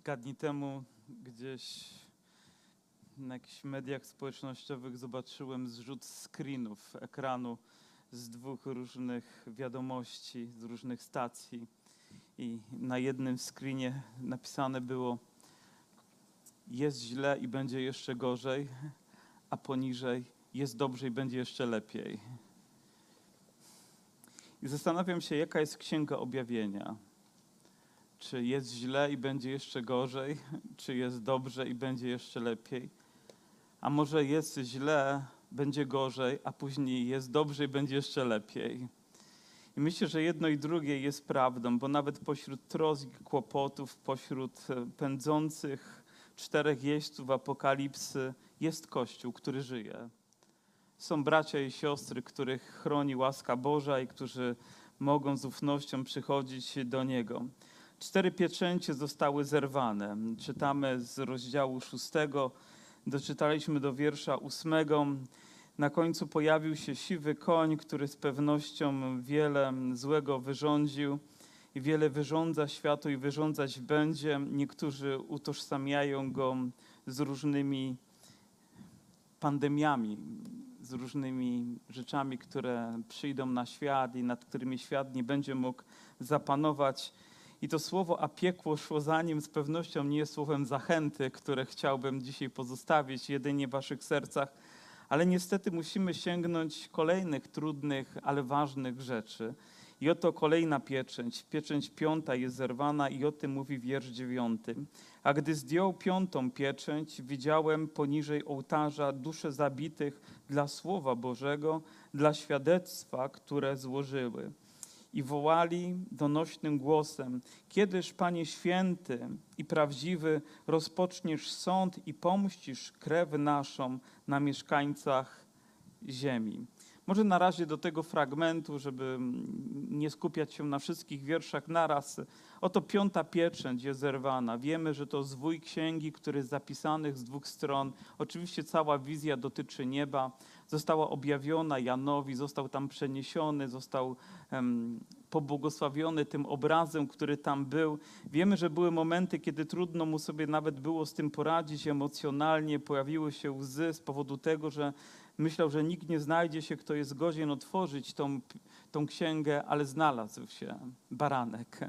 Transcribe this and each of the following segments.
Kilka dni temu gdzieś na jakichś mediach społecznościowych zobaczyłem zrzut screenów ekranu z dwóch różnych wiadomości, z różnych stacji. I na jednym screenie napisane było: Jest źle i będzie jeszcze gorzej, a poniżej jest dobrze i będzie jeszcze lepiej. I zastanawiam się, jaka jest księga objawienia. Czy jest źle i będzie jeszcze gorzej, czy jest dobrze i będzie jeszcze lepiej? A może jest źle, będzie gorzej, a później jest dobrze i będzie jeszcze lepiej? I myślę, że jedno i drugie jest prawdą, bo nawet pośród trosk i kłopotów, pośród e, pędzących czterech jeźdźców apokalipsy jest Kościół, który żyje. Są bracia i siostry, których chroni łaska Boża i którzy mogą z ufnością przychodzić do Niego. Cztery pieczęcie zostały zerwane. Czytamy z rozdziału szóstego, doczytaliśmy do wiersza ósmego. Na końcu pojawił się siwy koń, który z pewnością wiele złego wyrządził i wiele wyrządza światu i wyrządzać będzie. Niektórzy utożsamiają go z różnymi pandemiami, z różnymi rzeczami, które przyjdą na świat i nad którymi świat nie będzie mógł zapanować. I to słowo a piekło szło za nim z pewnością nie jest słowem zachęty, które chciałbym dzisiaj pozostawić jedynie w waszych sercach, ale niestety musimy sięgnąć kolejnych trudnych, ale ważnych rzeczy. I oto kolejna pieczęć, pieczęć piąta jest zerwana i o tym mówi wiersz dziewiąty. A gdy zdjął piątą pieczęć, widziałem poniżej ołtarza dusze zabitych dla Słowa Bożego, dla świadectwa, które złożyły i wołali donośnym głosem: Kiedyż, Panie święty i prawdziwy, rozpoczniesz sąd i pomścisz krew naszą na mieszkańcach ziemi. Może na razie do tego fragmentu, żeby nie skupiać się na wszystkich wierszach naraz. Oto piąta pieczęć jest zerwana. Wiemy, że to zwój księgi, który jest zapisanych z dwóch stron. Oczywiście cała wizja dotyczy nieba. Została objawiona Janowi, został tam przeniesiony, został um, pobłogosławiony tym obrazem, który tam był. Wiemy, że były momenty, kiedy trudno mu sobie nawet było z tym poradzić emocjonalnie. Pojawiły się łzy z powodu tego, że myślał, że nikt nie znajdzie się, kto jest godzien otworzyć tą, tą księgę, ale znalazł się baranek,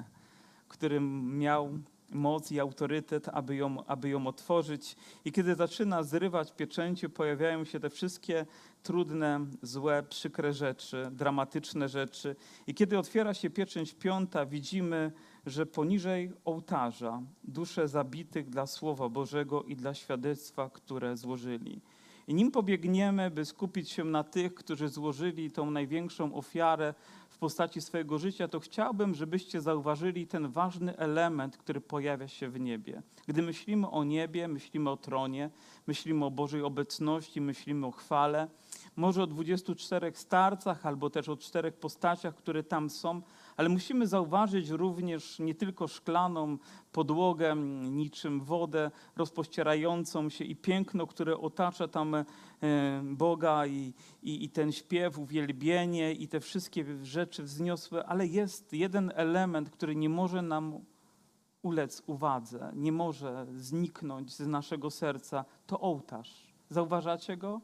który miał moc i autorytet, aby ją, aby ją otworzyć. I kiedy zaczyna zrywać pieczęcie, pojawiają się te wszystkie trudne, złe, przykre rzeczy, dramatyczne rzeczy. I kiedy otwiera się pieczęć piąta, widzimy, że poniżej ołtarza dusze zabitych dla Słowa Bożego i dla świadectwa, które złożyli. I nim pobiegniemy, by skupić się na tych, którzy złożyli tą największą ofiarę postaci swojego życia, to chciałbym, żebyście zauważyli ten ważny element, który pojawia się w niebie. Gdy myślimy o niebie, myślimy o tronie, myślimy o Bożej obecności, myślimy o chwale, może o 24 starcach, albo też o czterech postaciach, które tam są, ale musimy zauważyć również nie tylko szklaną podłogę, niczym wodę rozpościerającą się i piękno, które otacza tam e, Boga i, i, i ten śpiew, uwielbienie i te wszystkie rzeczy wzniosłe, ale jest jeden element, który nie może nam ulec uwadze, nie może zniknąć z naszego serca, to ołtarz. Zauważacie go?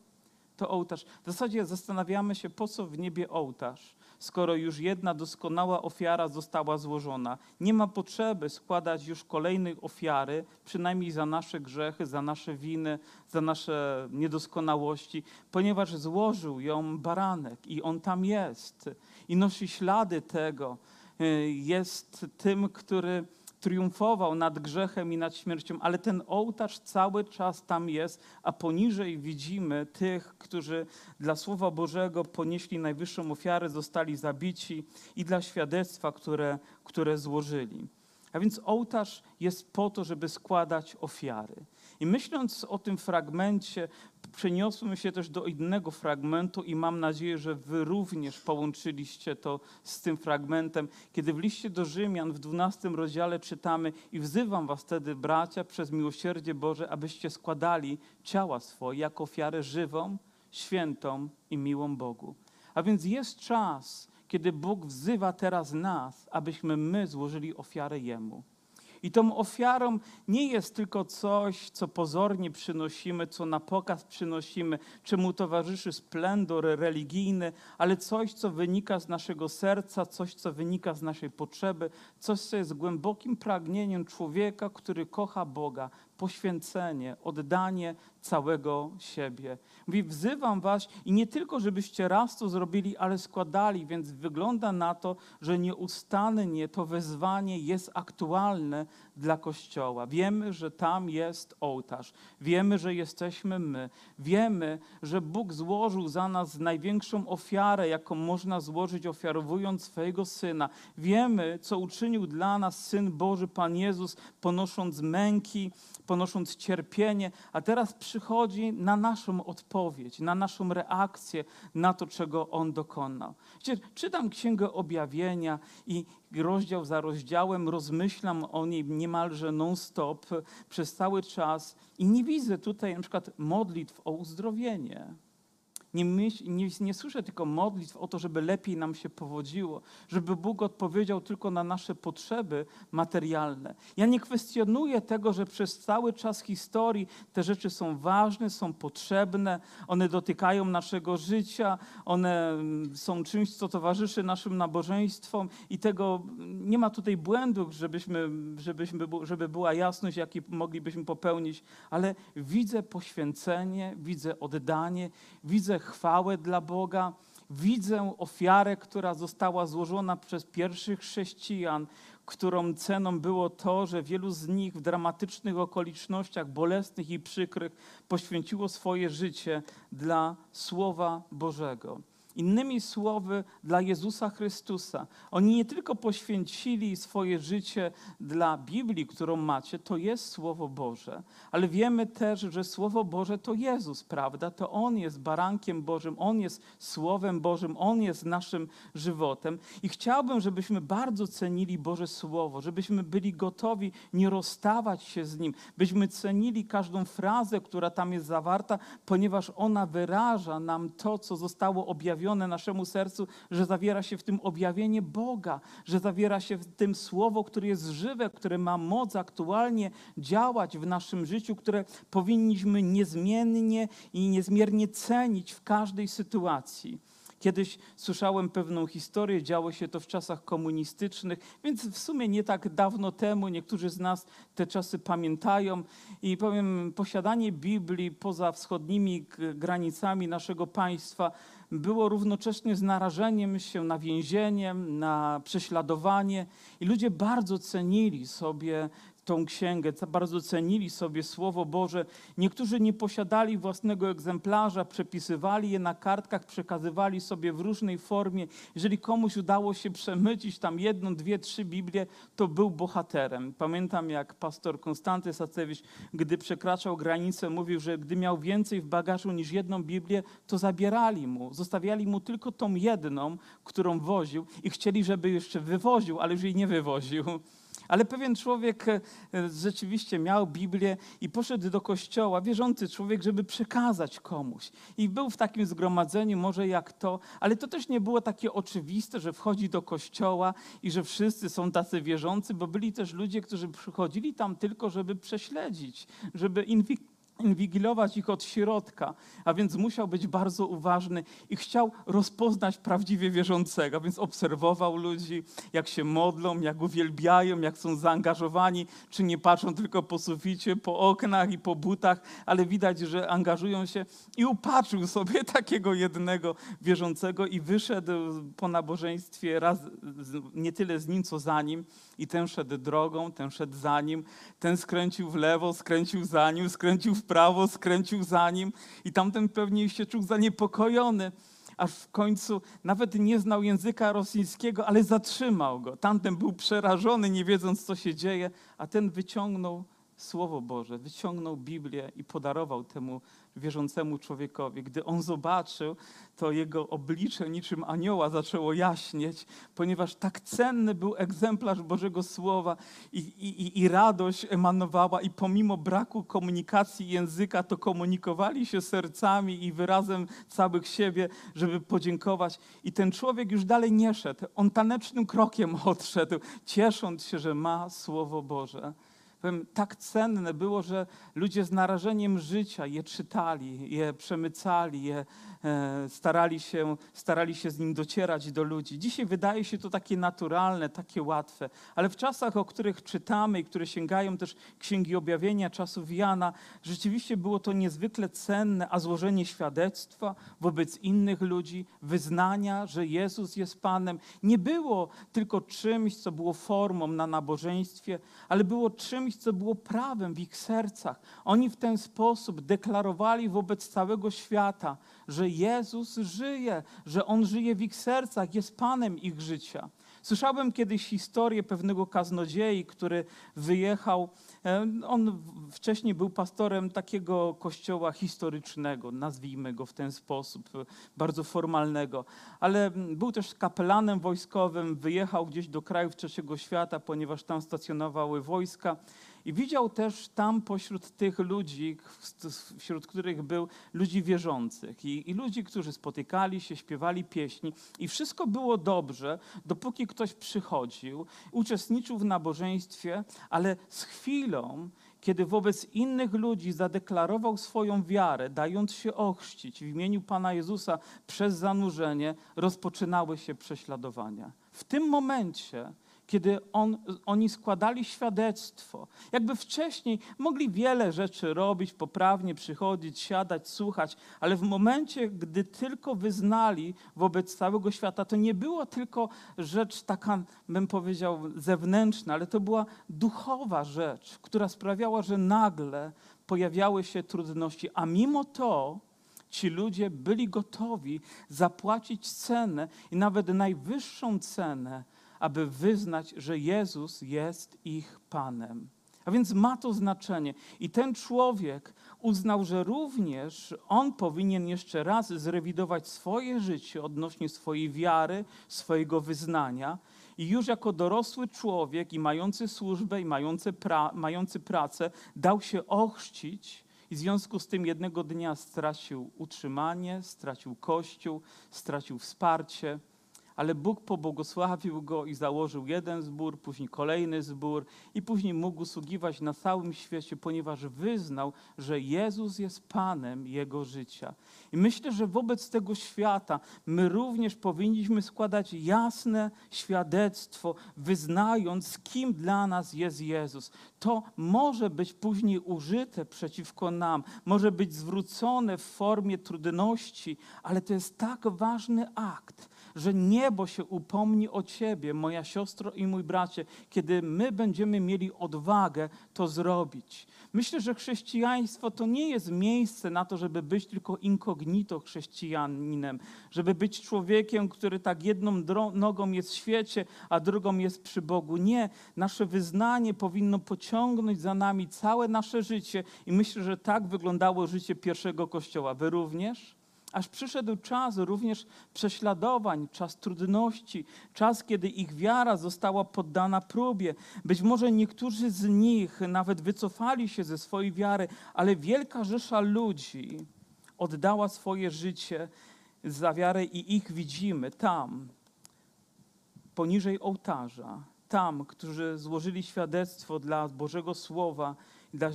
To ołtarz. W zasadzie zastanawiamy się, po co w niebie ołtarz skoro już jedna doskonała ofiara została złożona. Nie ma potrzeby składać już kolejnej ofiary, przynajmniej za nasze grzechy, za nasze winy, za nasze niedoskonałości, ponieważ złożył ją baranek i on tam jest i nosi ślady tego. Y, jest tym, który triumfował nad grzechem i nad śmiercią, ale ten ołtarz cały czas tam jest, a poniżej widzimy tych, którzy dla Słowa Bożego ponieśli najwyższą ofiarę, zostali zabici i dla świadectwa, które, które złożyli. A więc ołtarz jest po to, żeby składać ofiary. I myśląc o tym fragmencie, przeniosłem się też do innego fragmentu i mam nadzieję, że wy również połączyliście to z tym fragmentem, kiedy w liście do Rzymian w 12 rozdziale czytamy i wzywam was wtedy, bracia, przez miłosierdzie Boże, abyście składali ciała swoje jako ofiarę żywą, świętą i miłą Bogu. A więc jest czas, kiedy Bóg wzywa teraz nas, abyśmy my złożyli ofiarę Jemu. I tą ofiarą nie jest tylko coś, co pozornie przynosimy, co na pokaz przynosimy, czemu towarzyszy splendor religijny, ale coś, co wynika z naszego serca, coś, co wynika z naszej potrzeby, coś, co jest głębokim pragnieniem człowieka, który kocha Boga, poświęcenie, oddanie całego siebie. Mówi, wzywam was i nie tylko, żebyście raz to zrobili, ale składali, więc wygląda na to, że nieustannie to wezwanie jest aktualne dla Kościoła. Wiemy, że tam jest ołtarz, wiemy, że jesteśmy my, wiemy, że Bóg złożył za nas największą ofiarę, jaką można złożyć, ofiarowując swojego Syna. Wiemy, co uczynił dla nas Syn Boży, Pan Jezus, ponosząc męki, ponosząc cierpienie, a teraz przychodzi na naszą odpowiedź, na naszą reakcję na to, czego On dokonał. Wiecie, czytam Księgę Objawienia i rozdział za rozdziałem rozmyślam o niej niemalże non-stop przez cały czas i nie widzę tutaj na przykład modlitw o uzdrowienie. Nie, myśl, nie, nie słyszę tylko modlitw o to, żeby lepiej nam się powodziło, żeby Bóg odpowiedział tylko na nasze potrzeby materialne. Ja nie kwestionuję tego, że przez cały czas historii te rzeczy są ważne, są potrzebne, one dotykają naszego życia, one mm, są czymś, co towarzyszy naszym nabożeństwom i tego nie ma tutaj błędów, żebyśmy, żebyśmy, żeby była jasność, jaki moglibyśmy popełnić, ale widzę poświęcenie, widzę oddanie, widzę chwałę dla Boga, widzę ofiarę, która została złożona przez pierwszych chrześcijan, którą ceną było to, że wielu z nich w dramatycznych okolicznościach, bolesnych i przykrych, poświęciło swoje życie dla Słowa Bożego. Innymi słowy, dla Jezusa Chrystusa. Oni nie tylko poświęcili swoje życie dla Biblii, którą macie, to jest Słowo Boże, ale wiemy też, że Słowo Boże to Jezus, prawda? To On jest barankiem Bożym, On jest Słowem Bożym, On jest naszym żywotem. I chciałbym, żebyśmy bardzo cenili Boże Słowo, żebyśmy byli gotowi nie rozstawać się z Nim, byśmy cenili każdą frazę, która tam jest zawarta, ponieważ ona wyraża nam to, co zostało objawione naszemu sercu, że zawiera się w tym objawienie Boga, że zawiera się w tym Słowo, które jest żywe, które ma moc aktualnie działać w naszym życiu, które powinniśmy niezmiennie i niezmiernie cenić w każdej sytuacji. Kiedyś słyszałem pewną historię, działo się to w czasach komunistycznych, więc w sumie nie tak dawno temu, niektórzy z nas te czasy pamiętają. I powiem, posiadanie Biblii poza wschodnimi granicami naszego państwa było równocześnie z narażeniem się na więzienie, na prześladowanie. I ludzie bardzo cenili sobie tą księgę, bardzo cenili sobie Słowo Boże. Niektórzy nie posiadali własnego egzemplarza, przepisywali je na kartkach, przekazywali sobie w różnej formie. Jeżeli komuś udało się przemycić tam jedną, dwie, trzy Biblie, to był bohaterem. Pamiętam, jak pastor Konstanty Sacewicz, gdy przekraczał granicę, mówił, że gdy miał więcej w bagażu niż jedną Biblię, to zabierali mu. Zostawiali mu tylko tą jedną, którą woził i chcieli, żeby jeszcze wywoził, ale już jej nie wywoził. Ale pewien człowiek e, rzeczywiście miał Biblię i poszedł do kościoła, wierzący człowiek, żeby przekazać komuś. I był w takim zgromadzeniu, może jak to, ale to też nie było takie oczywiste, że wchodzi do kościoła i że wszyscy są tacy wierzący, bo byli też ludzie, którzy przychodzili tam tylko, żeby prześledzić, żeby inwi- inwigilować ich od środka, a więc musiał być bardzo uważny i chciał rozpoznać prawdziwie wierzącego, więc obserwował ludzi, jak się modlą, jak uwielbiają, jak są zaangażowani, czy nie patrzą tylko po suficie, po oknach i po butach, ale widać, że angażują się i upatrzył sobie takiego jednego wierzącego i wyszedł po nabożeństwie raz nie tyle z nim, co za nim i ten szedł drogą, ten szedł za nim, ten skręcił w lewo, skręcił za nim, skręcił w prawo, skręcił za nim i tamten pewnie się czuł zaniepokojony, aż w końcu nawet nie znał języka rosyjskiego, ale zatrzymał go. Tamten był przerażony, nie wiedząc, co się dzieje, a ten wyciągnął Słowo Boże, wyciągnął Biblię i podarował temu wierzącemu człowiekowi. Gdy on zobaczył, to jego oblicze niczym anioła zaczęło jaśnieć, ponieważ tak cenny był egzemplarz Bożego Słowa i, i, i radość emanowała i pomimo braku komunikacji języka, to komunikowali się sercami i wyrazem całych siebie, żeby podziękować. I ten człowiek już dalej nie szedł. On tanecznym krokiem odszedł, ciesząc się, że ma Słowo Boże. Powiem, tak cenne było, że ludzie z narażeniem życia je czytali, je przemycali, je e, starali, się, starali się z nim docierać do ludzi. Dzisiaj wydaje się to takie naturalne, takie łatwe, ale w czasach, o których czytamy i które sięgają też Księgi Objawienia czasów Jana, rzeczywiście było to niezwykle cenne, a złożenie świadectwa wobec innych ludzi, wyznania, że Jezus jest Panem, nie było tylko czymś, co było formą na nabożeństwie, ale było czymś, co było prawem w ich sercach. Oni w ten sposób deklarowali wobec całego świata, że Jezus żyje, że On żyje w ich sercach, jest Panem ich życia. Słyszałem kiedyś historię pewnego kaznodziei, który wyjechał. e, On wcześniej był pastorem takiego kościoła historycznego, nazwijmy go w ten sposób, e, bardzo formalnego, ale mm, był też kapelanem wojskowym, wyjechał gdzieś do krajów trzeciego świata, ponieważ tam stacjonowały wojska. I widział też tam pośród tych ludzi, wśród których był ludzi wierzących i, i ludzi, którzy spotykali się, śpiewali pieśni i wszystko było dobrze, dopóki ktoś przychodził, uczestniczył w nabożeństwie, ale z chwilą, kiedy wobec innych ludzi zadeklarował swoją wiarę, dając się ochrzcić w imieniu Pana Jezusa przez zanurzenie, rozpoczynały się prześladowania. W tym momencie kiedy on, oni składali świadectwo. Jakby wcześniej mogli wiele rzeczy robić, poprawnie przychodzić, siadać, słuchać, ale w momencie, gdy tylko wyznali wobec całego świata, to nie było tylko rzecz taka, bym powiedział, zewnętrzna, ale to była duchowa rzecz, która sprawiała, że nagle pojawiały się trudności, a mimo to ci ludzie byli gotowi zapłacić cenę i nawet najwyższą cenę, aby wyznać, że Jezus jest ich Panem. A więc ma to znaczenie. I ten człowiek uznał, że również on powinien jeszcze raz zrewidować swoje życie odnośnie swojej wiary, swojego wyznania. I już jako dorosły człowiek i mający służbę, i mający, pra, mający pracę, dał się ochrzcić. I w związku z tym jednego dnia stracił utrzymanie, stracił kościół, stracił wsparcie ale Bóg pobłogosławił go i założył jeden zbór, później kolejny zbór i później mógł usługiwać na całym świecie, ponieważ wyznał, że Jezus jest Panem jego życia. I myślę, że wobec tego świata my również powinniśmy składać jasne świadectwo, wyznając, kim dla nas jest Jezus. To może być później użyte przeciwko nam, może być zwrócone w formie trudności, ale to jest tak ważny akt, że niebo się upomni o Ciebie, moja siostro i mój bracie, kiedy my będziemy mieli odwagę to zrobić. Myślę, że chrześcijaństwo to nie jest miejsce na to, żeby być tylko incognito chrześcijaninem, żeby być człowiekiem, który tak jedną nogą jest w świecie, a drugą jest przy Bogu. Nie, nasze wyznanie powinno pociągnąć za nami całe nasze życie i myślę, że tak wyglądało życie pierwszego kościoła. Wy również? Aż przyszedł czas również prześladowań, czas trudności, czas, kiedy ich wiara została poddana próbie. Być może niektórzy z nich nawet wycofali się ze swojej wiary, ale wielka rzesza ludzi oddała swoje życie za wiarę i ich widzimy tam, poniżej ołtarza, tam, którzy złożyli świadectwo dla Bożego Słowa,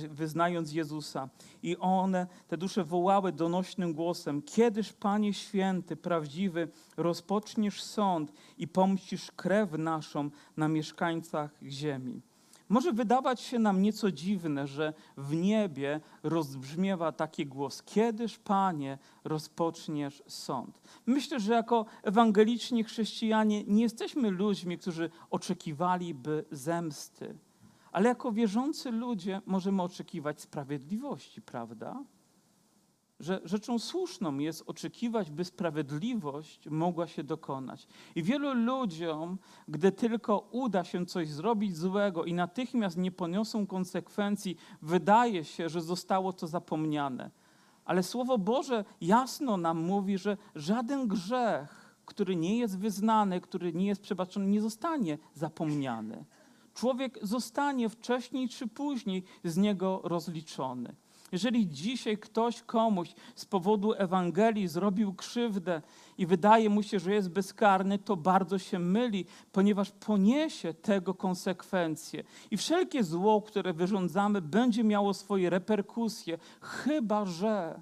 wyznając Jezusa. I one, te dusze wołały donośnym głosem, kiedyż Panie Święty, prawdziwy, rozpoczniesz sąd i pomścisz krew naszą na mieszkańcach ziemi. Może wydawać się nam nieco dziwne, że w niebie rozbrzmiewa taki głos: Kiedyż, Panie, rozpoczniesz sąd? Myślę, że jako ewangeliczni chrześcijanie nie jesteśmy ludźmi, którzy oczekiwaliby zemsty, ale jako wierzący ludzie możemy oczekiwać sprawiedliwości, prawda? Że rzeczą słuszną jest oczekiwać, by sprawiedliwość mogła się dokonać. I wielu ludziom, gdy tylko uda się coś zrobić złego i natychmiast nie poniosą konsekwencji, wydaje się, że zostało to zapomniane. Ale Słowo Boże jasno nam mówi, że żaden grzech, który nie jest wyznany, który nie jest przebaczony, nie zostanie zapomniany. Człowiek zostanie wcześniej czy później z niego rozliczony. Jeżeli dzisiaj ktoś komuś z powodu Ewangelii zrobił krzywdę i wydaje mu się, że jest bezkarny, to bardzo się myli, ponieważ poniesie tego konsekwencje. I wszelkie zło, które wyrządzamy, będzie miało swoje reperkusje, chyba że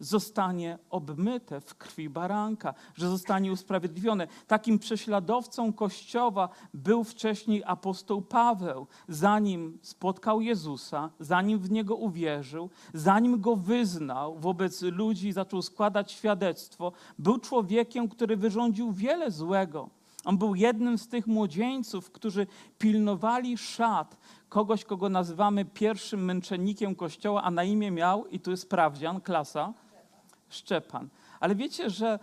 zostanie obmyte w krwi baranka, że zostanie usprawiedliwione. Takim prześladowcą Kościoła był wcześniej apostoł Paweł. Zanim spotkał Jezusa, zanim w Niego uwierzył, zanim Go wyznał wobec ludzi zaczął składać świadectwo, był człowiekiem, który wyrządził wiele złego. On był jednym z tych młodzieńców, którzy pilnowali szat kogoś, kogo nazywamy pierwszym męczennikiem Kościoła, a na imię miał, i tu jest sprawdzian, klasa, Szczepan. Ale wiecie, że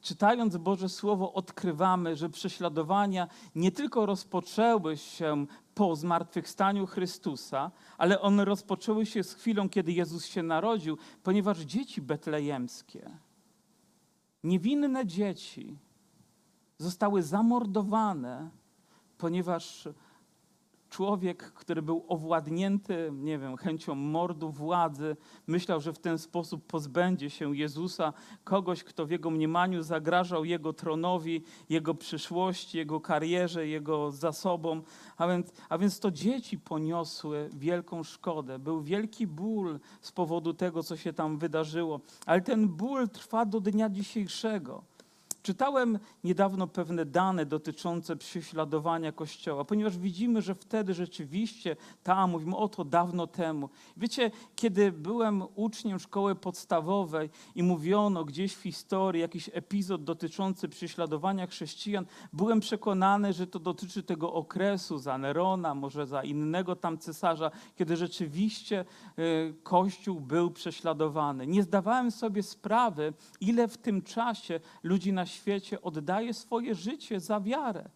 czytając Boże Słowo, odkrywamy, że prześladowania nie tylko rozpoczęły się po zmartwychwstaniu Chrystusa, ale one rozpoczęły się z chwilą, kiedy Jezus się narodził, ponieważ dzieci betlejemskie, niewinne dzieci, zostały zamordowane, ponieważ człowiek, który był owładnięty, nie wiem, chęcią mordu władzy, myślał, że w ten sposób pozbędzie się Jezusa, kogoś, kto w jego mniemaniu zagrażał jego tronowi, jego przyszłości, jego karierze, jego zasobom. A więc, a więc to dzieci poniosły wielką szkodę. Był wielki ból z powodu tego, co się tam wydarzyło, ale ten ból trwa do dnia dzisiejszego. Czytałem niedawno pewne dane dotyczące prześladowania Kościoła, ponieważ widzimy, że wtedy rzeczywiście tam, mówimy o to dawno temu. Wiecie, kiedy byłem uczniem szkoły podstawowej i mówiono gdzieś w historii jakiś epizod dotyczący prześladowania chrześcijan, byłem przekonany, że to dotyczy tego okresu za Nerona, może za innego tam cesarza, kiedy rzeczywiście y, Kościół był prześladowany. Nie zdawałem sobie sprawy, ile w tym czasie ludzi na świecie oddaje swoje życie za wiarę.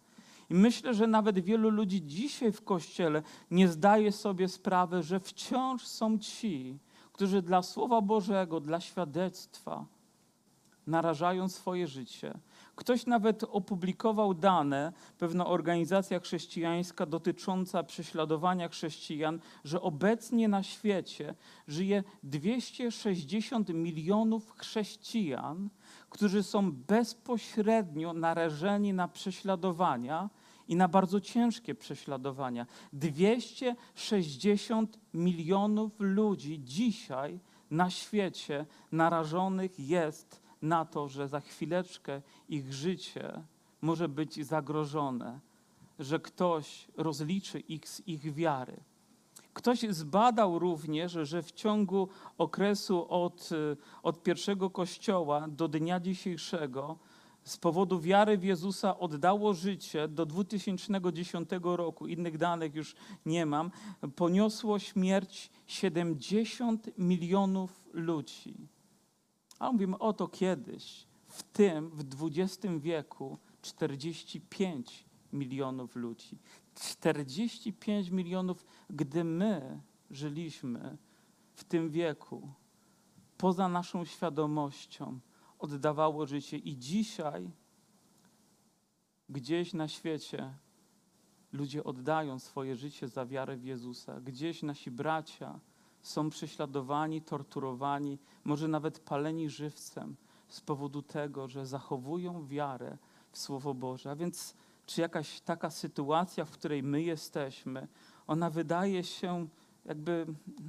I myślę, że nawet wielu ludzi dzisiaj w kościele nie zdaje sobie sprawy, że wciąż są ci, którzy dla Słowa Bożego, dla świadectwa narażają swoje życie. Ktoś nawet opublikował dane, pewna organizacja chrześcijańska dotycząca prześladowania chrześcijan, że obecnie na świecie żyje 260 milionów chrześcijan, którzy są bezpośrednio narażeni na prześladowania i na bardzo ciężkie prześladowania. 260 milionów ludzi dzisiaj na świecie narażonych jest na to, że za chwileczkę ich życie może być zagrożone, że ktoś rozliczy ich z ich wiary. Ktoś zbadał również, że w ciągu okresu od, od pierwszego kościoła do dnia dzisiejszego z powodu wiary w Jezusa oddało życie do 2010 roku, innych danych już nie mam, poniosło śmierć 70 milionów ludzi. A mówimy o to kiedyś, w tym w XX wieku 45 milionów ludzi. 45 milionów, gdy my żyliśmy w tym wieku, poza naszą świadomością, oddawało życie. I dzisiaj gdzieś na świecie ludzie oddają swoje życie za wiarę w Jezusa. Gdzieś nasi bracia są prześladowani, torturowani, może nawet paleni żywcem z powodu tego, że zachowują wiarę w Słowo Boże. A więc czy jakaś taka sytuacja, w której my jesteśmy, ona wydaje się jakby,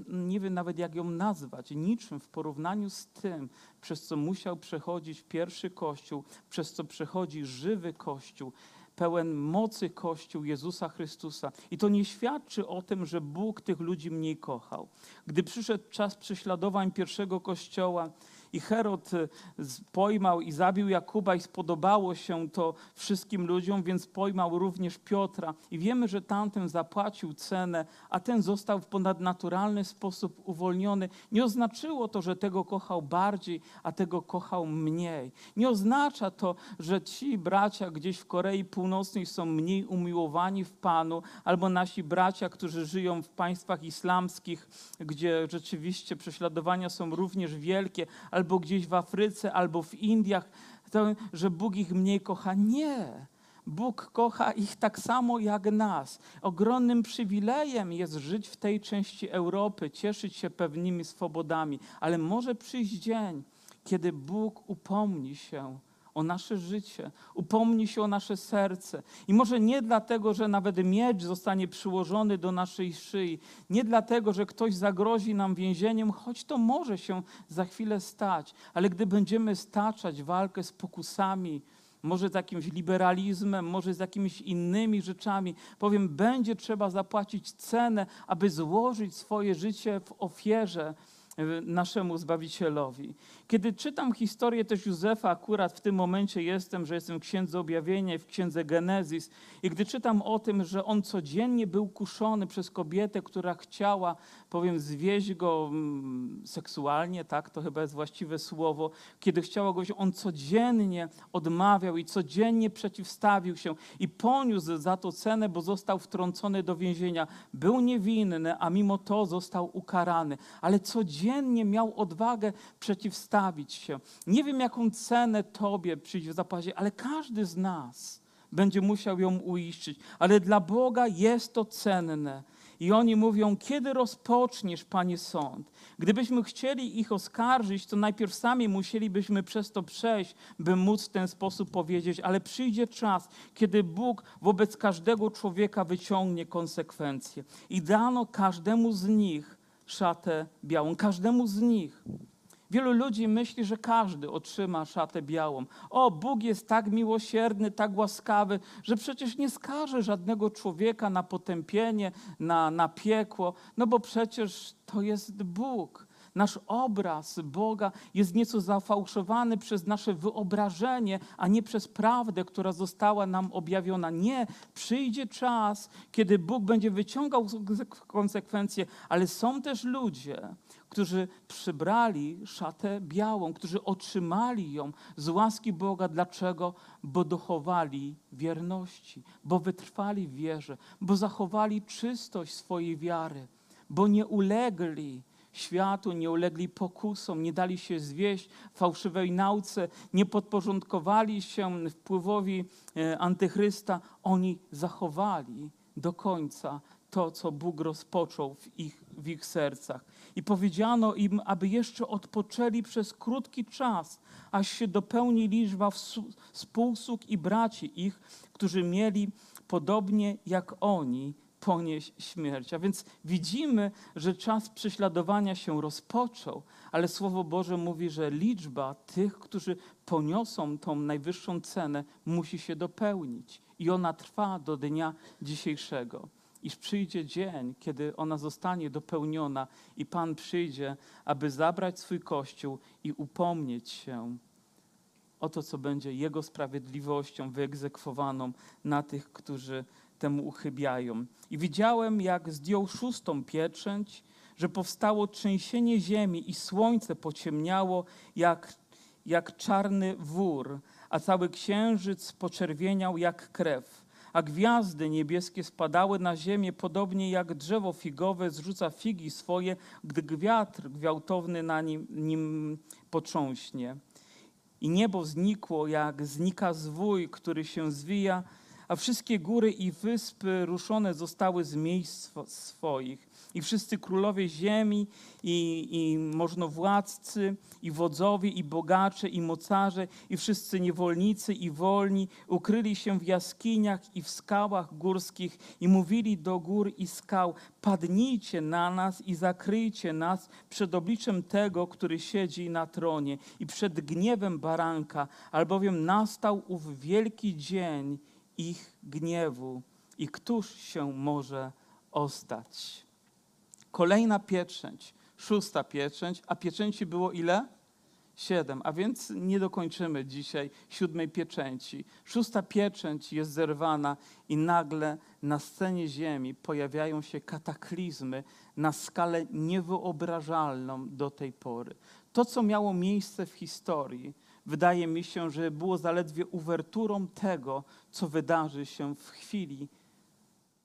nie wiem nawet jak ją nazwać, niczym w porównaniu z tym, przez co musiał przechodzić pierwszy Kościół, przez co przechodzi żywy Kościół, pełen mocy Kościół Jezusa Chrystusa. I to nie świadczy o tym, że Bóg tych ludzi mniej kochał. Gdy przyszedł czas prześladowań pierwszego Kościoła i Herod z- pojmał i zabił Jakuba i spodobało się to wszystkim ludziom, więc pojmał również Piotra. I wiemy, że tamten zapłacił cenę, a ten został w ponadnaturalny sposób uwolniony. Nie oznaczyło to, że tego kochał bardziej, a tego kochał mniej. Nie oznacza to, że ci bracia gdzieś w Korei Północnej są mniej umiłowani w Panu, albo nasi bracia, którzy żyją w państwach islamskich, gdzie rzeczywiście prześladowania są również wielkie, albo gdzieś w Afryce, albo w Indiach, to, że Bóg ich mniej kocha. Nie. Bóg kocha ich tak samo jak nas. Ogromnym przywilejem jest żyć w tej części Europy, cieszyć się pewnymi swobodami, ale może przyjść dzień, kiedy Bóg upomni się o nasze życie, upomni się o nasze serce. I może nie dlatego, że nawet miecz zostanie przyłożony do naszej szyi, nie dlatego, że ktoś zagrozi nam więzieniem, choć to może się za chwilę stać, ale gdy będziemy staczać walkę z pokusami, może z jakimś liberalizmem, może z jakimiś innymi rzeczami. Powiem, będzie trzeba zapłacić cenę, aby złożyć swoje życie w ofierze e, naszemu Zbawicielowi. Kiedy czytam historię też Józefa, akurat w tym momencie jestem, że jestem w Księdze Objawienia w Księdze Genezis i gdy czytam o tym, że on codziennie był kuszony przez kobietę, która chciała, powiem, zwieść go mm, seksualnie, tak, to chyba jest właściwe słowo, kiedy chciała go, on codziennie odmawiał i codziennie przeciwstawił się i poniósł za to cenę, bo został wtrącony do więzienia. Był niewinny, a mimo to został ukarany, ale codziennie miał odwagę przeciwstawić się. Nie wiem, jaką cenę Tobie przyjdzie zapłacić, ale każdy z nas będzie musiał ją uiszczyć, ale dla Boga jest to cenne. I oni mówią, kiedy rozpoczniesz, Panie, sąd? Gdybyśmy chcieli ich oskarżyć, to najpierw sami musielibyśmy przez to przejść, by móc w ten sposób powiedzieć, ale przyjdzie czas, kiedy Bóg wobec każdego człowieka wyciągnie konsekwencje. I dano każdemu z nich szatę białą, każdemu z nich. Wielu ludzi myśli, że każdy otrzyma szatę białą. O, Bóg jest tak miłosierny, tak łaskawy, że przecież nie skaże żadnego człowieka na potępienie, na, na piekło, no bo przecież to jest Bóg. Nasz obraz Boga jest nieco zafałszowany przez nasze wyobrażenie, a nie przez prawdę, która została nam objawiona. Nie, przyjdzie czas, kiedy Bóg będzie wyciągał konsekwencje, ale są też ludzie, którzy przybrali szatę białą, którzy otrzymali ją z łaski Boga. Dlaczego? Bo dochowali wierności, bo wytrwali w wierze, bo zachowali czystość swojej wiary, bo nie ulegli światu, nie ulegli pokusom, nie dali się zwieść fałszywej nauce, nie podporządkowali się wpływowi e, antychrysta. Oni zachowali do końca to, co Bóg rozpoczął w ich, w ich sercach. I powiedziano im, aby jeszcze odpoczęli przez krótki czas, aż się dopełni liczba współsług i braci ich, którzy mieli podobnie jak oni ponieść śmierć. A więc widzimy, że czas prześladowania się rozpoczął, ale Słowo Boże mówi, że liczba tych, którzy poniosą tą najwyższą cenę, musi się dopełnić. I ona trwa do dnia dzisiejszego. Iż przyjdzie dzień, kiedy ona zostanie dopełniona i Pan przyjdzie, aby zabrać swój Kościół i upomnieć się o to, co będzie Jego sprawiedliwością wyegzekwowaną na tych, którzy temu uchybiają. I widziałem, jak zdjął szóstą pieczęć, że powstało trzęsienie ziemi i słońce pociemniało jak, jak czarny wór, a cały księżyc poczerwieniał jak krew. A gwiazdy niebieskie spadały na ziemię, podobnie jak drzewo figowe zrzuca figi swoje, gdy wiatr gwałtowny na nim, nim potrząśnie. I niebo znikło, jak znika zwój, który się zwija, a wszystkie góry i wyspy ruszone zostały z miejsc swo- swoich. I wszyscy królowie ziemi, i, i możnowładcy, i wodzowie, i bogacze, i mocarze, i wszyscy niewolnicy, i wolni ukryli się w jaskiniach i w skałach górskich i mówili do gór i skał: Padnijcie na nas i zakryjcie nas przed obliczem tego, który siedzi na tronie, i przed gniewem baranka, albowiem nastał ów wielki dzień ich gniewu. I któż się może ostać? Kolejna pieczęć, szósta pieczęć, a pieczęci było ile? Siedem, a więc nie dokończymy dzisiaj siódmej pieczęci. Szósta pieczęć jest zerwana i nagle na scenie Ziemi pojawiają się kataklizmy na skalę niewyobrażalną do tej pory. To, co miało miejsce w historii, wydaje mi się, że było zaledwie uwerturą tego, co wydarzy się w chwili,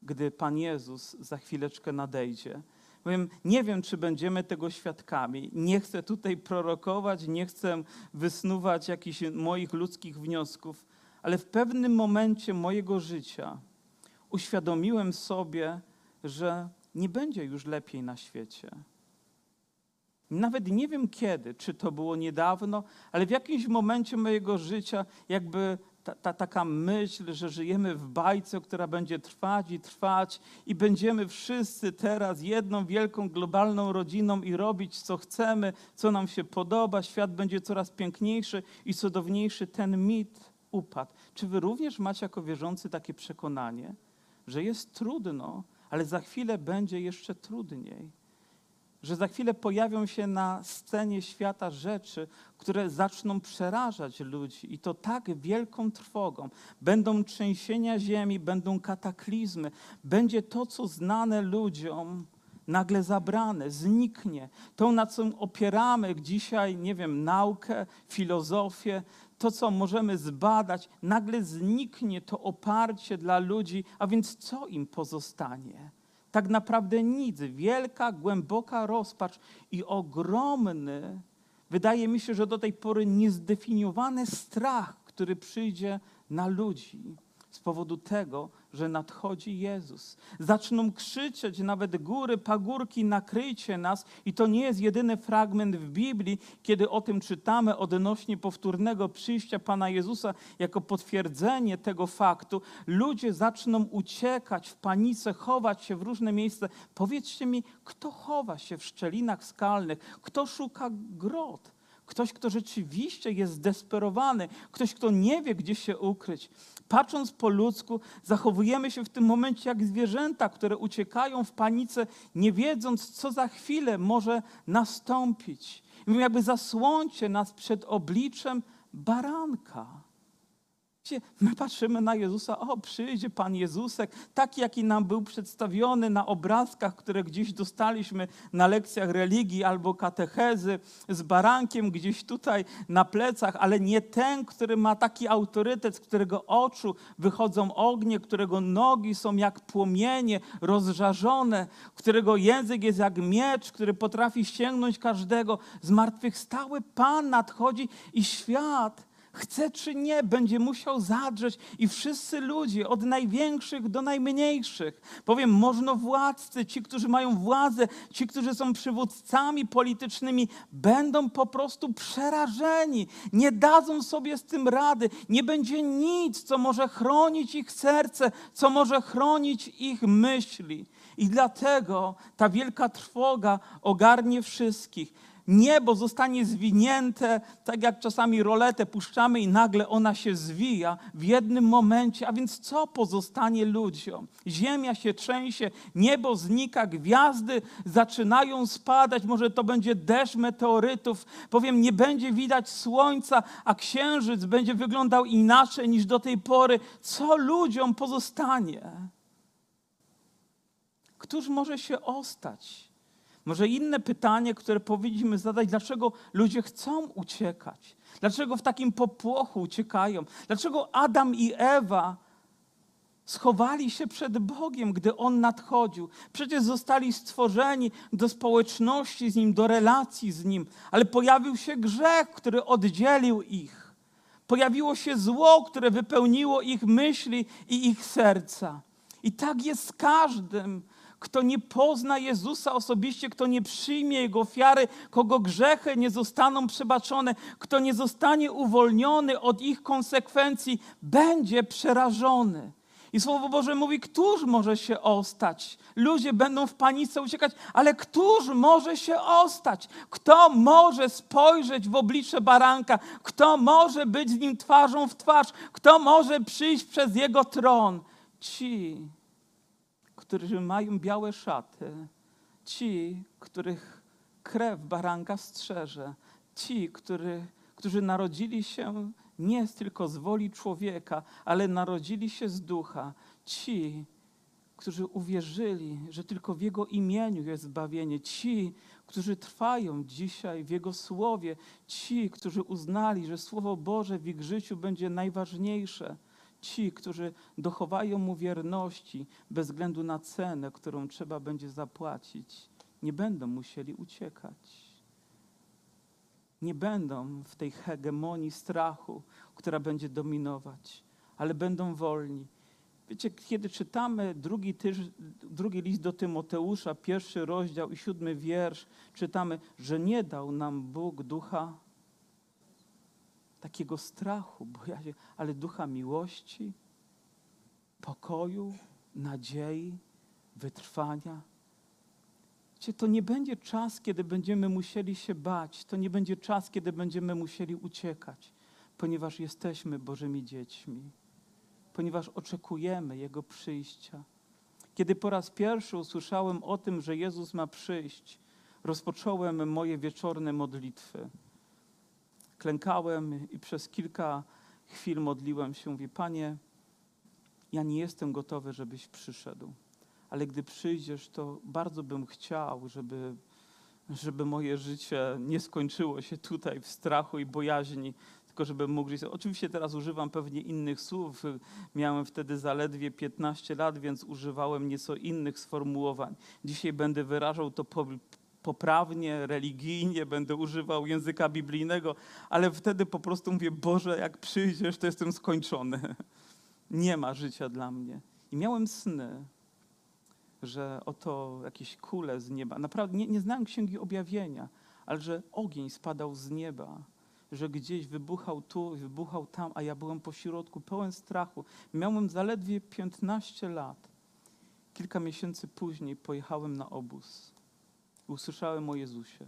gdy Pan Jezus za chwileczkę nadejdzie. Powiem, nie wiem, czy będziemy tego świadkami. Nie chcę tutaj prorokować, nie chcę wysnuwać jakichś moich ludzkich wniosków, ale w pewnym momencie mojego życia uświadomiłem sobie, że nie będzie już lepiej na świecie. Nawet nie wiem kiedy, czy to było niedawno, ale w jakimś momencie mojego życia jakby ta, ta, taka myśl, że żyjemy w bajce, która będzie trwać i trwać i będziemy wszyscy teraz jedną wielką globalną rodziną i robić co chcemy, co nam się podoba, świat będzie coraz piękniejszy i cudowniejszy, ten mit upadł. Czy wy również macie jako wierzący takie przekonanie, że jest trudno, ale za chwilę będzie jeszcze trudniej? Że za chwilę pojawią się na scenie świata rzeczy, które zaczną przerażać ludzi i to tak wielką trwogą. Będą trzęsienia ziemi, będą kataklizmy, będzie to, co znane ludziom, nagle zabrane, zniknie. To, na co opieramy dzisiaj, nie wiem, naukę, filozofię, to, co możemy zbadać, nagle zniknie to oparcie dla ludzi, a więc co im pozostanie? Tak naprawdę nic. Wielka, głęboka rozpacz i ogromny, wydaje mi się, że do tej pory niezdefiniowany strach, który przyjdzie na ludzi z powodu tego, że nadchodzi Jezus. Zaczną krzyczeć nawet góry, pagórki, nakryjcie nas. I to nie jest jedyny fragment w Biblii, kiedy o tym czytamy odnośnie powtórnego przyjścia Pana Jezusa jako potwierdzenie tego faktu. Ludzie zaczną uciekać w panice, chować się w różne miejsca. Powiedzcie mi, kto chowa się w szczelinach skalnych? Kto szuka grot? Ktoś, kto rzeczywiście jest zdesperowany, ktoś, kto nie wie, gdzie się ukryć. Patrząc po ludzku, zachowujemy się w tym momencie jak zwierzęta, które uciekają w panice, nie wiedząc, co za chwilę może nastąpić. Jakby zasłońcie nas przed obliczem baranka. My patrzymy na Jezusa, o przyjdzie Pan Jezusek, taki jaki nam był przedstawiony na obrazkach, które gdzieś dostaliśmy na lekcjach religii albo katechezy, z barankiem gdzieś tutaj na plecach, ale nie ten, który ma taki autorytet, z którego oczu wychodzą ognie, którego nogi są jak płomienie rozżarzone, którego język jest jak miecz, który potrafi sięgnąć każdego. Zmartwychwstały Pan nadchodzi i świat chce czy nie, będzie musiał zadrzeć i wszyscy ludzie, od największych do najmniejszych, powiem, możnowładcy, ci, którzy mają władzę, ci, którzy są przywódcami politycznymi, będą po prostu przerażeni, nie dadzą sobie z tym rady, nie będzie nic, co może chronić ich serce, co może chronić ich myśli. I dlatego ta wielka trwoga ogarnie wszystkich niebo zostanie zwinięte, tak jak czasami roletę puszczamy i nagle ona się zwija w jednym momencie. A więc co pozostanie ludziom? Ziemia się trzęsie, niebo znika, gwiazdy zaczynają spadać, może to będzie deszcz meteorytów. Powiem, nie będzie widać słońca, a księżyc będzie wyglądał inaczej niż do tej pory. Co ludziom pozostanie? Któż może się ostać? Może inne pytanie, które powinniśmy zadać, dlaczego ludzie chcą uciekać? Dlaczego w takim popłochu uciekają? Dlaczego Adam i Ewa schowali się przed Bogiem, gdy On nadchodził? Przecież zostali stworzeni do społeczności z Nim, do relacji z Nim, ale pojawił się grzech, który oddzielił ich. Pojawiło się zło, które wypełniło ich myśli i ich serca. I tak jest z każdym, kto nie pozna Jezusa osobiście, kto nie przyjmie Jego ofiary, kogo grzechy nie zostaną przebaczone, kto nie zostanie uwolniony od ich konsekwencji, będzie przerażony. I Słowo Boże mówi, któż może się ostać? Ludzie będą w panice uciekać, ale któż może się ostać? Kto może spojrzeć w oblicze baranka? Kto może być z nim twarzą w twarz? Kto może przyjść przez jego tron? Ci, którzy mają białe szaty, ci, których krew baranka strzeże, Ci, który, którzy narodzili się nie tylko z woli człowieka, ale narodzili się z ducha. Ci, którzy uwierzyli, że tylko w Jego imieniu jest zbawienie. Ci, którzy trwają dzisiaj w Jego słowie. Ci, którzy uznali, że Słowo Boże w ich życiu będzie najważniejsze. Ci, którzy dochowają Mu wierności bez względu na cenę, którą trzeba będzie zapłacić, nie będą musieli uciekać. Nie będą w tej hegemonii strachu, która będzie dominować, ale będą wolni. Wiecie, kiedy czytamy drugi, tyż, drugi list do Tymoteusza, pierwszy rozdział i siódmy wiersz, czytamy, że nie dał nam Bóg ducha takiego strachu, bojaźni, ale ducha miłości, pokoju, nadziei, wytrwania. Wiecie, to nie będzie czas, kiedy będziemy musieli się bać, to nie będzie czas, kiedy będziemy musieli uciekać, ponieważ jesteśmy Bożymi dziećmi ponieważ oczekujemy Jego przyjścia. Kiedy po raz pierwszy usłyszałem o tym, że Jezus ma przyjść, rozpocząłem moje wieczorne modlitwy. Klękałem i przez kilka chwil modliłem się. Mówię, Panie, ja nie jestem gotowy, żebyś przyszedł, ale gdy przyjdziesz, to bardzo bym chciał, żeby, żeby moje życie nie skończyło się tutaj w strachu i bojaźni, tylko żeby mógł żyć. Oczywiście teraz używam pewnie innych słów. Miałem wtedy zaledwie 15 lat, więc używałem nieco innych sformułowań. Dzisiaj będę wyrażał to poprawnie, religijnie, będę używał języka biblijnego, ale wtedy po prostu mówię, Boże, jak przyjdziesz, to jestem skończony. Nie ma życia dla mnie. I miałem sny, że oto jakieś kule z nieba, naprawdę nie, nie znałem Księgi Objawienia, ale że ogień spadał z nieba że gdzieś wybuchał tu, wybuchał tam, a ja byłem po środku, pełen strachu. Miałem zaledwie 15 lat. Kilka miesięcy później pojechałem na obóz usłyszałem o Jezusie.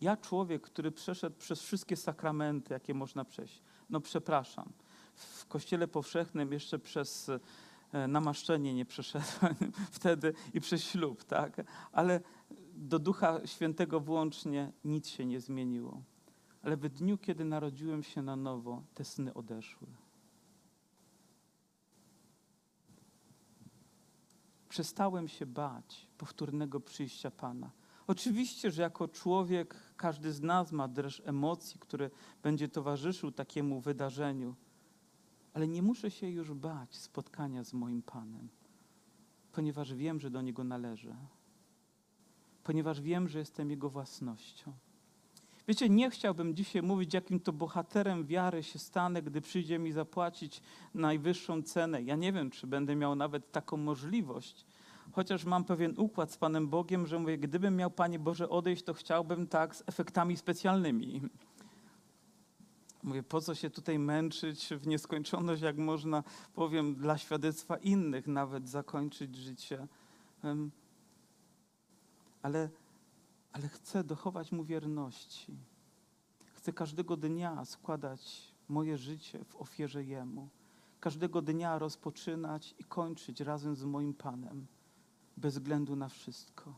Ja, człowiek, który przeszedł przez wszystkie sakramenty, jakie można przejść, no przepraszam, w Kościele Powszechnym jeszcze przez e, namaszczenie nie przeszedłem wtedy i przez ślub, tak? Ale do Ducha Świętego włącznie nic się nie zmieniło. Ale w dniu, kiedy narodziłem się na nowo, te sny odeszły. Przestałem się bać powtórnego przyjścia Pana. Oczywiście, że jako człowiek każdy z nas ma dreszcz emocji, który będzie towarzyszył takiemu wydarzeniu, ale nie muszę się już bać spotkania z moim Panem, ponieważ wiem, że do Niego należę ponieważ wiem, że jestem Jego własnością. Wiecie, nie chciałbym dzisiaj mówić, jakim to bohaterem wiary się stanę, gdy przyjdzie mi zapłacić najwyższą cenę. Ja nie wiem, czy będę miał nawet taką możliwość, chociaż mam pewien układ z Panem Bogiem, że mówię, gdybym miał, Panie Boże, odejść, to chciałbym tak z efektami specjalnymi. Mówię, po co się tutaj męczyć w nieskończoność, jak można, powiem, dla świadectwa innych nawet zakończyć życie ale, ale chcę dochować Mu wierności. Chcę każdego dnia składać moje życie w ofierze Jemu. Każdego dnia rozpoczynać i kończyć razem z moim Panem, bez względu na wszystko.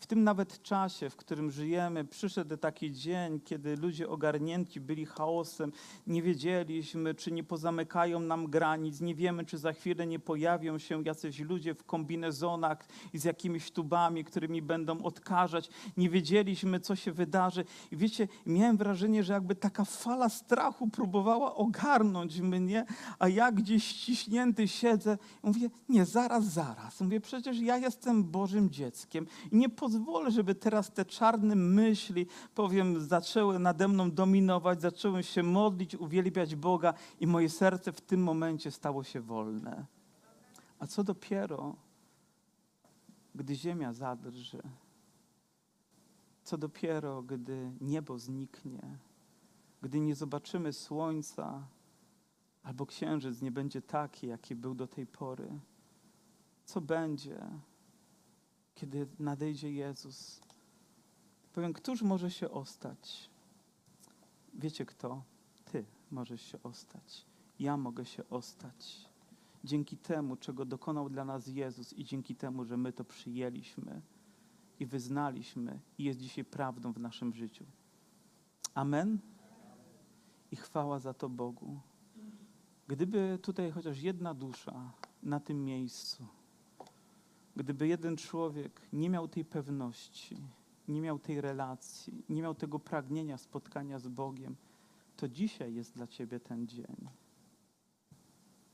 W tym nawet czasie, w którym żyjemy, przyszedł taki dzień, kiedy ludzie ogarnięci byli chaosem. Nie wiedzieliśmy, czy nie pozamykają nam granic, nie wiemy, czy za chwilę nie pojawią się jacyś ludzie w kombinezonach i z jakimiś tubami, którymi będą odkażać. Nie wiedzieliśmy, co się wydarzy. I wiecie, miałem wrażenie, że jakby taka fala strachu próbowała ogarnąć mnie, a ja gdzieś ściśnięty siedzę mówię, nie, zaraz, zaraz. Mówię, przecież ja jestem Bożym dzieckiem i nie pozwolę żeby teraz te czarne myśli, powiem, zaczęły nade mną dominować, zaczęły się modlić, uwielbiać Boga i moje serce w tym momencie stało się wolne. A co dopiero, gdy ziemia zadrży? Co dopiero, gdy niebo zniknie? Gdy nie zobaczymy słońca, albo księżyc nie będzie taki, jaki był do tej pory? Co będzie? Kiedy nadejdzie Jezus. Powiem, któż może się ostać? Wiecie kto? Ty możesz się ostać. Ja mogę się ostać. Dzięki temu, czego dokonał dla nas Jezus i dzięki temu, że my to przyjęliśmy. I wyznaliśmy i jest dzisiaj prawdą w naszym życiu. Amen. I chwała za to Bogu. Gdyby tutaj chociaż jedna dusza na tym miejscu, gdyby jeden człowiek nie miał tej pewności, nie miał tej relacji, nie miał tego pragnienia spotkania z Bogiem, to dzisiaj jest dla Ciebie ten dzień.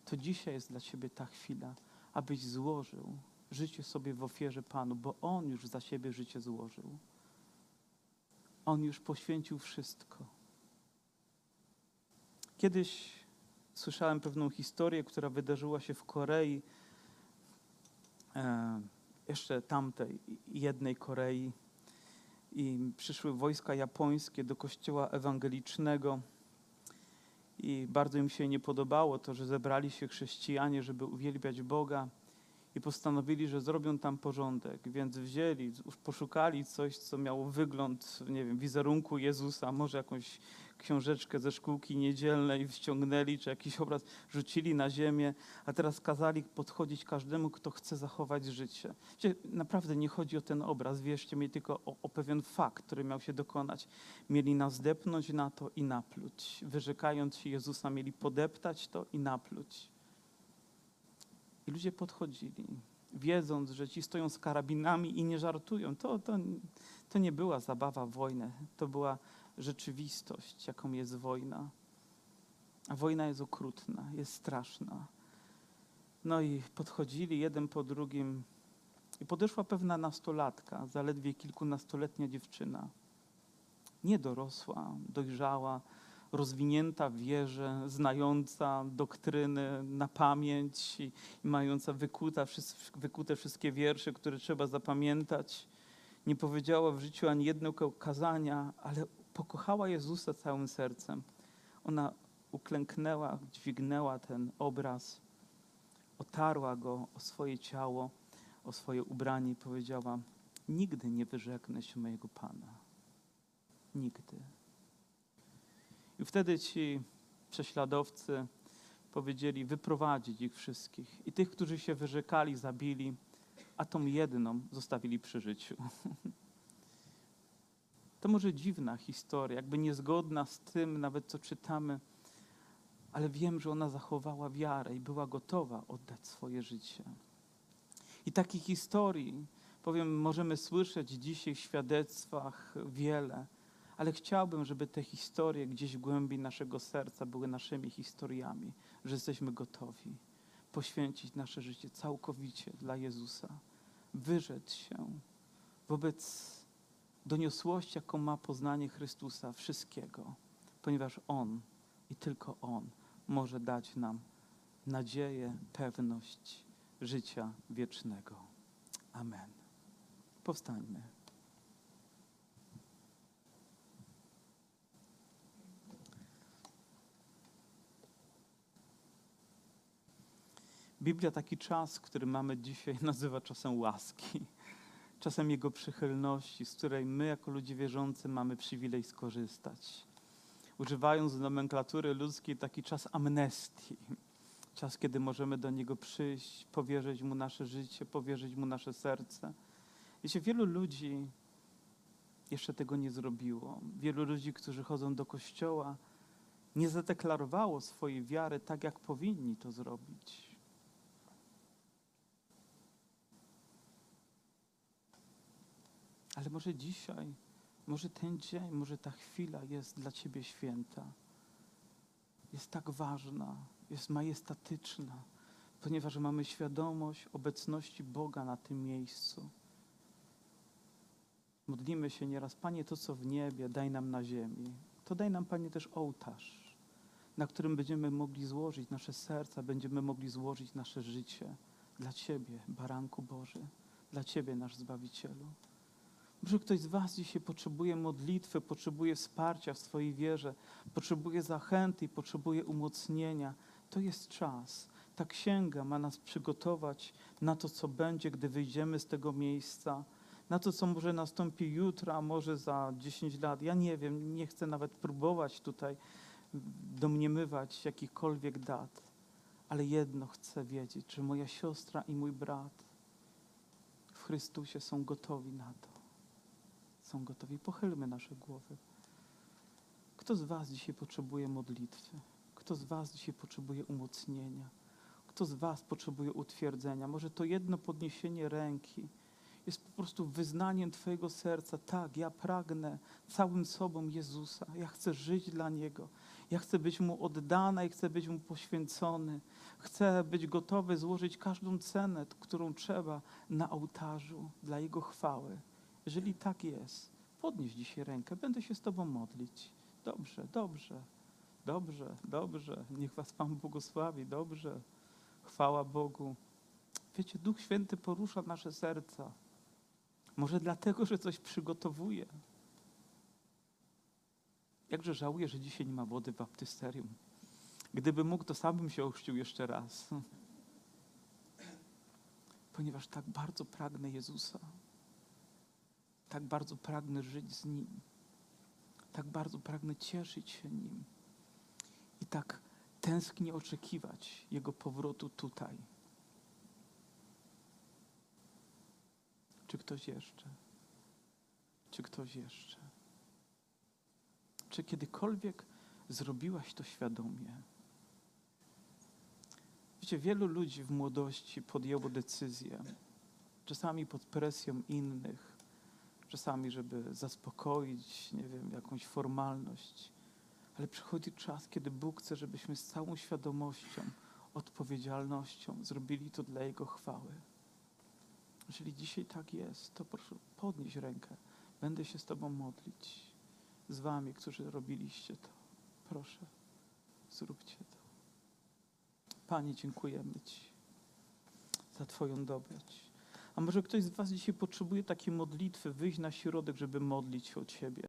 To dzisiaj jest dla Ciebie ta chwila, abyś złożył życie sobie w ofierze Panu, bo On już za siebie życie złożył. On już poświęcił wszystko. Kiedyś słyszałem pewną historię, która wydarzyła się w Korei, jeszcze tamtej jednej Korei. I przyszły wojska japońskie do kościoła ewangelicznego. I bardzo im się nie podobało to, że zebrali się chrześcijanie, żeby uwielbiać Boga i postanowili, że zrobią tam porządek, więc wzięli, poszukali coś, co miało wygląd, nie wiem, wizerunku Jezusa, może jakąś książeczkę ze szkółki niedzielnej wściągnęli, czy jakiś obraz rzucili na ziemię, a teraz kazali podchodzić każdemu, kto chce zachować życie. Wiecie, naprawdę nie chodzi o ten obraz, wierzcie mi, tylko o, o pewien fakt, który miał się dokonać. Mieli nas depnąć na to i napluć. Wyrzekając się Jezusa, mieli podeptać to i napluć. I ludzie podchodzili, wiedząc, że ci stoją z karabinami i nie żartują. To, to, to nie była zabawa w wojnę, to była rzeczywistość, jaką jest wojna. A wojna jest okrutna, jest straszna. No i podchodzili jeden po drugim. I podeszła pewna nastolatka, zaledwie kilkunastoletnia dziewczyna. Nie dorosła, dojrzała, rozwinięta w wierze, znająca doktryny na pamięć i, i mająca wykuta, wykute wszystkie wiersze, które trzeba zapamiętać. Nie powiedziała w życiu ani jednego kazania, ale pokochała Jezusa całym sercem. Ona uklęknęła, dźwignęła ten obraz, otarła go o swoje ciało, o swoje ubranie i powiedziała: Nigdy nie wyrzeknę się mojego Pana. Nigdy. I wtedy ci prześladowcy powiedzieli wyprowadzić ich wszystkich. I tych, którzy się wyrzekali, zabili, a tą jedną zostawili przy życiu. To może dziwna historia, jakby niezgodna z tym, nawet co czytamy, ale wiem, że ona zachowała wiarę i była gotowa oddać swoje życie. I takich historii, powiem, możemy słyszeć dzisiaj w świadectwach wiele ale chciałbym, żeby te historie gdzieś w głębi naszego serca były naszymi historiami, że jesteśmy gotowi poświęcić nasze życie całkowicie dla Jezusa, wyrzec się wobec doniosłości, jaką ma poznanie Chrystusa, wszystkiego, ponieważ On i tylko On może dać nam nadzieję, pewność życia wiecznego. Amen. Powstańmy. Biblia taki czas, który mamy dzisiaj, nazywa czasem łaski, czasem Jego przychylności, z której my, jako ludzie wierzący, mamy przywilej skorzystać. Używając nomenklatury ludzkiej, taki czas amnestii, czas, kiedy możemy do Niego przyjść, powierzyć Mu nasze życie, powierzyć Mu nasze serce. Wiecie, wielu ludzi jeszcze tego nie zrobiło. Wielu ludzi, którzy chodzą do kościoła, nie zadeklarowało swojej wiary tak, jak powinni to zrobić. Ale może dzisiaj, może ten dzień, może ta chwila jest dla Ciebie święta. Jest tak ważna, jest majestatyczna, ponieważ mamy świadomość obecności Boga na tym miejscu. Modlimy się nieraz, Panie, to co w niebie, daj nam na ziemi. To daj nam, Panie, też ołtarz, na którym będziemy mogli złożyć nasze serca, będziemy mogli złożyć nasze życie dla Ciebie, Baranku Boży, dla Ciebie, nasz Zbawicielu. Może ktoś z Was dzisiaj potrzebuje modlitwy, potrzebuje wsparcia w swojej wierze, potrzebuje zachęty i potrzebuje umocnienia. To jest czas. Ta księga ma nas przygotować na to, co będzie, gdy wyjdziemy z tego miejsca, na to, co może nastąpi jutro, a może za 10 lat. Ja nie wiem, nie chcę nawet próbować tutaj domniemywać jakichkolwiek dat, ale jedno chcę wiedzieć, że moja siostra i mój brat w Chrystusie są gotowi na to są gotowi. Pochylmy nasze głowy. Kto z Was dzisiaj potrzebuje modlitwy? Kto z Was dzisiaj potrzebuje umocnienia? Kto z Was potrzebuje utwierdzenia? Może to jedno podniesienie ręki jest po prostu wyznaniem Twojego serca. Tak, ja pragnę całym sobą Jezusa. Ja chcę żyć dla Niego. Ja chcę być Mu oddana i chcę być Mu poświęcony. Chcę być gotowy złożyć każdą cenę, którą trzeba na ołtarzu dla Jego chwały. Jeżeli tak jest, podnieś dzisiaj rękę. Będę się z Tobą modlić. Dobrze, dobrze, dobrze, dobrze. Niech Was Pan błogosławi. Dobrze. Chwała Bogu. Wiecie, Duch Święty porusza nasze serca. Może dlatego, że coś przygotowuje. Jakże żałuję, że dzisiaj nie ma wody w baptysterium. Gdyby mógł, to sam bym się ochrzcił jeszcze raz. Ponieważ tak bardzo pragnę Jezusa. Tak bardzo pragnę żyć z Nim. Tak bardzo pragnę cieszyć się Nim. I tak tęsknię oczekiwać Jego powrotu tutaj. Czy ktoś jeszcze? Czy ktoś jeszcze? Czy kiedykolwiek zrobiłaś to świadomie? Wiecie, wielu ludzi w młodości podjęło decyzję, czasami pod presją innych, czasami, żeby zaspokoić, nie wiem, jakąś formalność, ale przychodzi czas, kiedy Bóg chce, żebyśmy z całą świadomością, odpowiedzialnością zrobili to dla Jego chwały. Jeżeli dzisiaj tak jest, to proszę podnieś rękę. Będę się z Tobą modlić. Z Wami, którzy robiliście to. Proszę, zróbcie to. Panie, dziękujemy Ci za Twoją dobroć. A może ktoś z Was dzisiaj potrzebuje takiej modlitwy, wyjść na środek, żeby modlić się o Ciebie?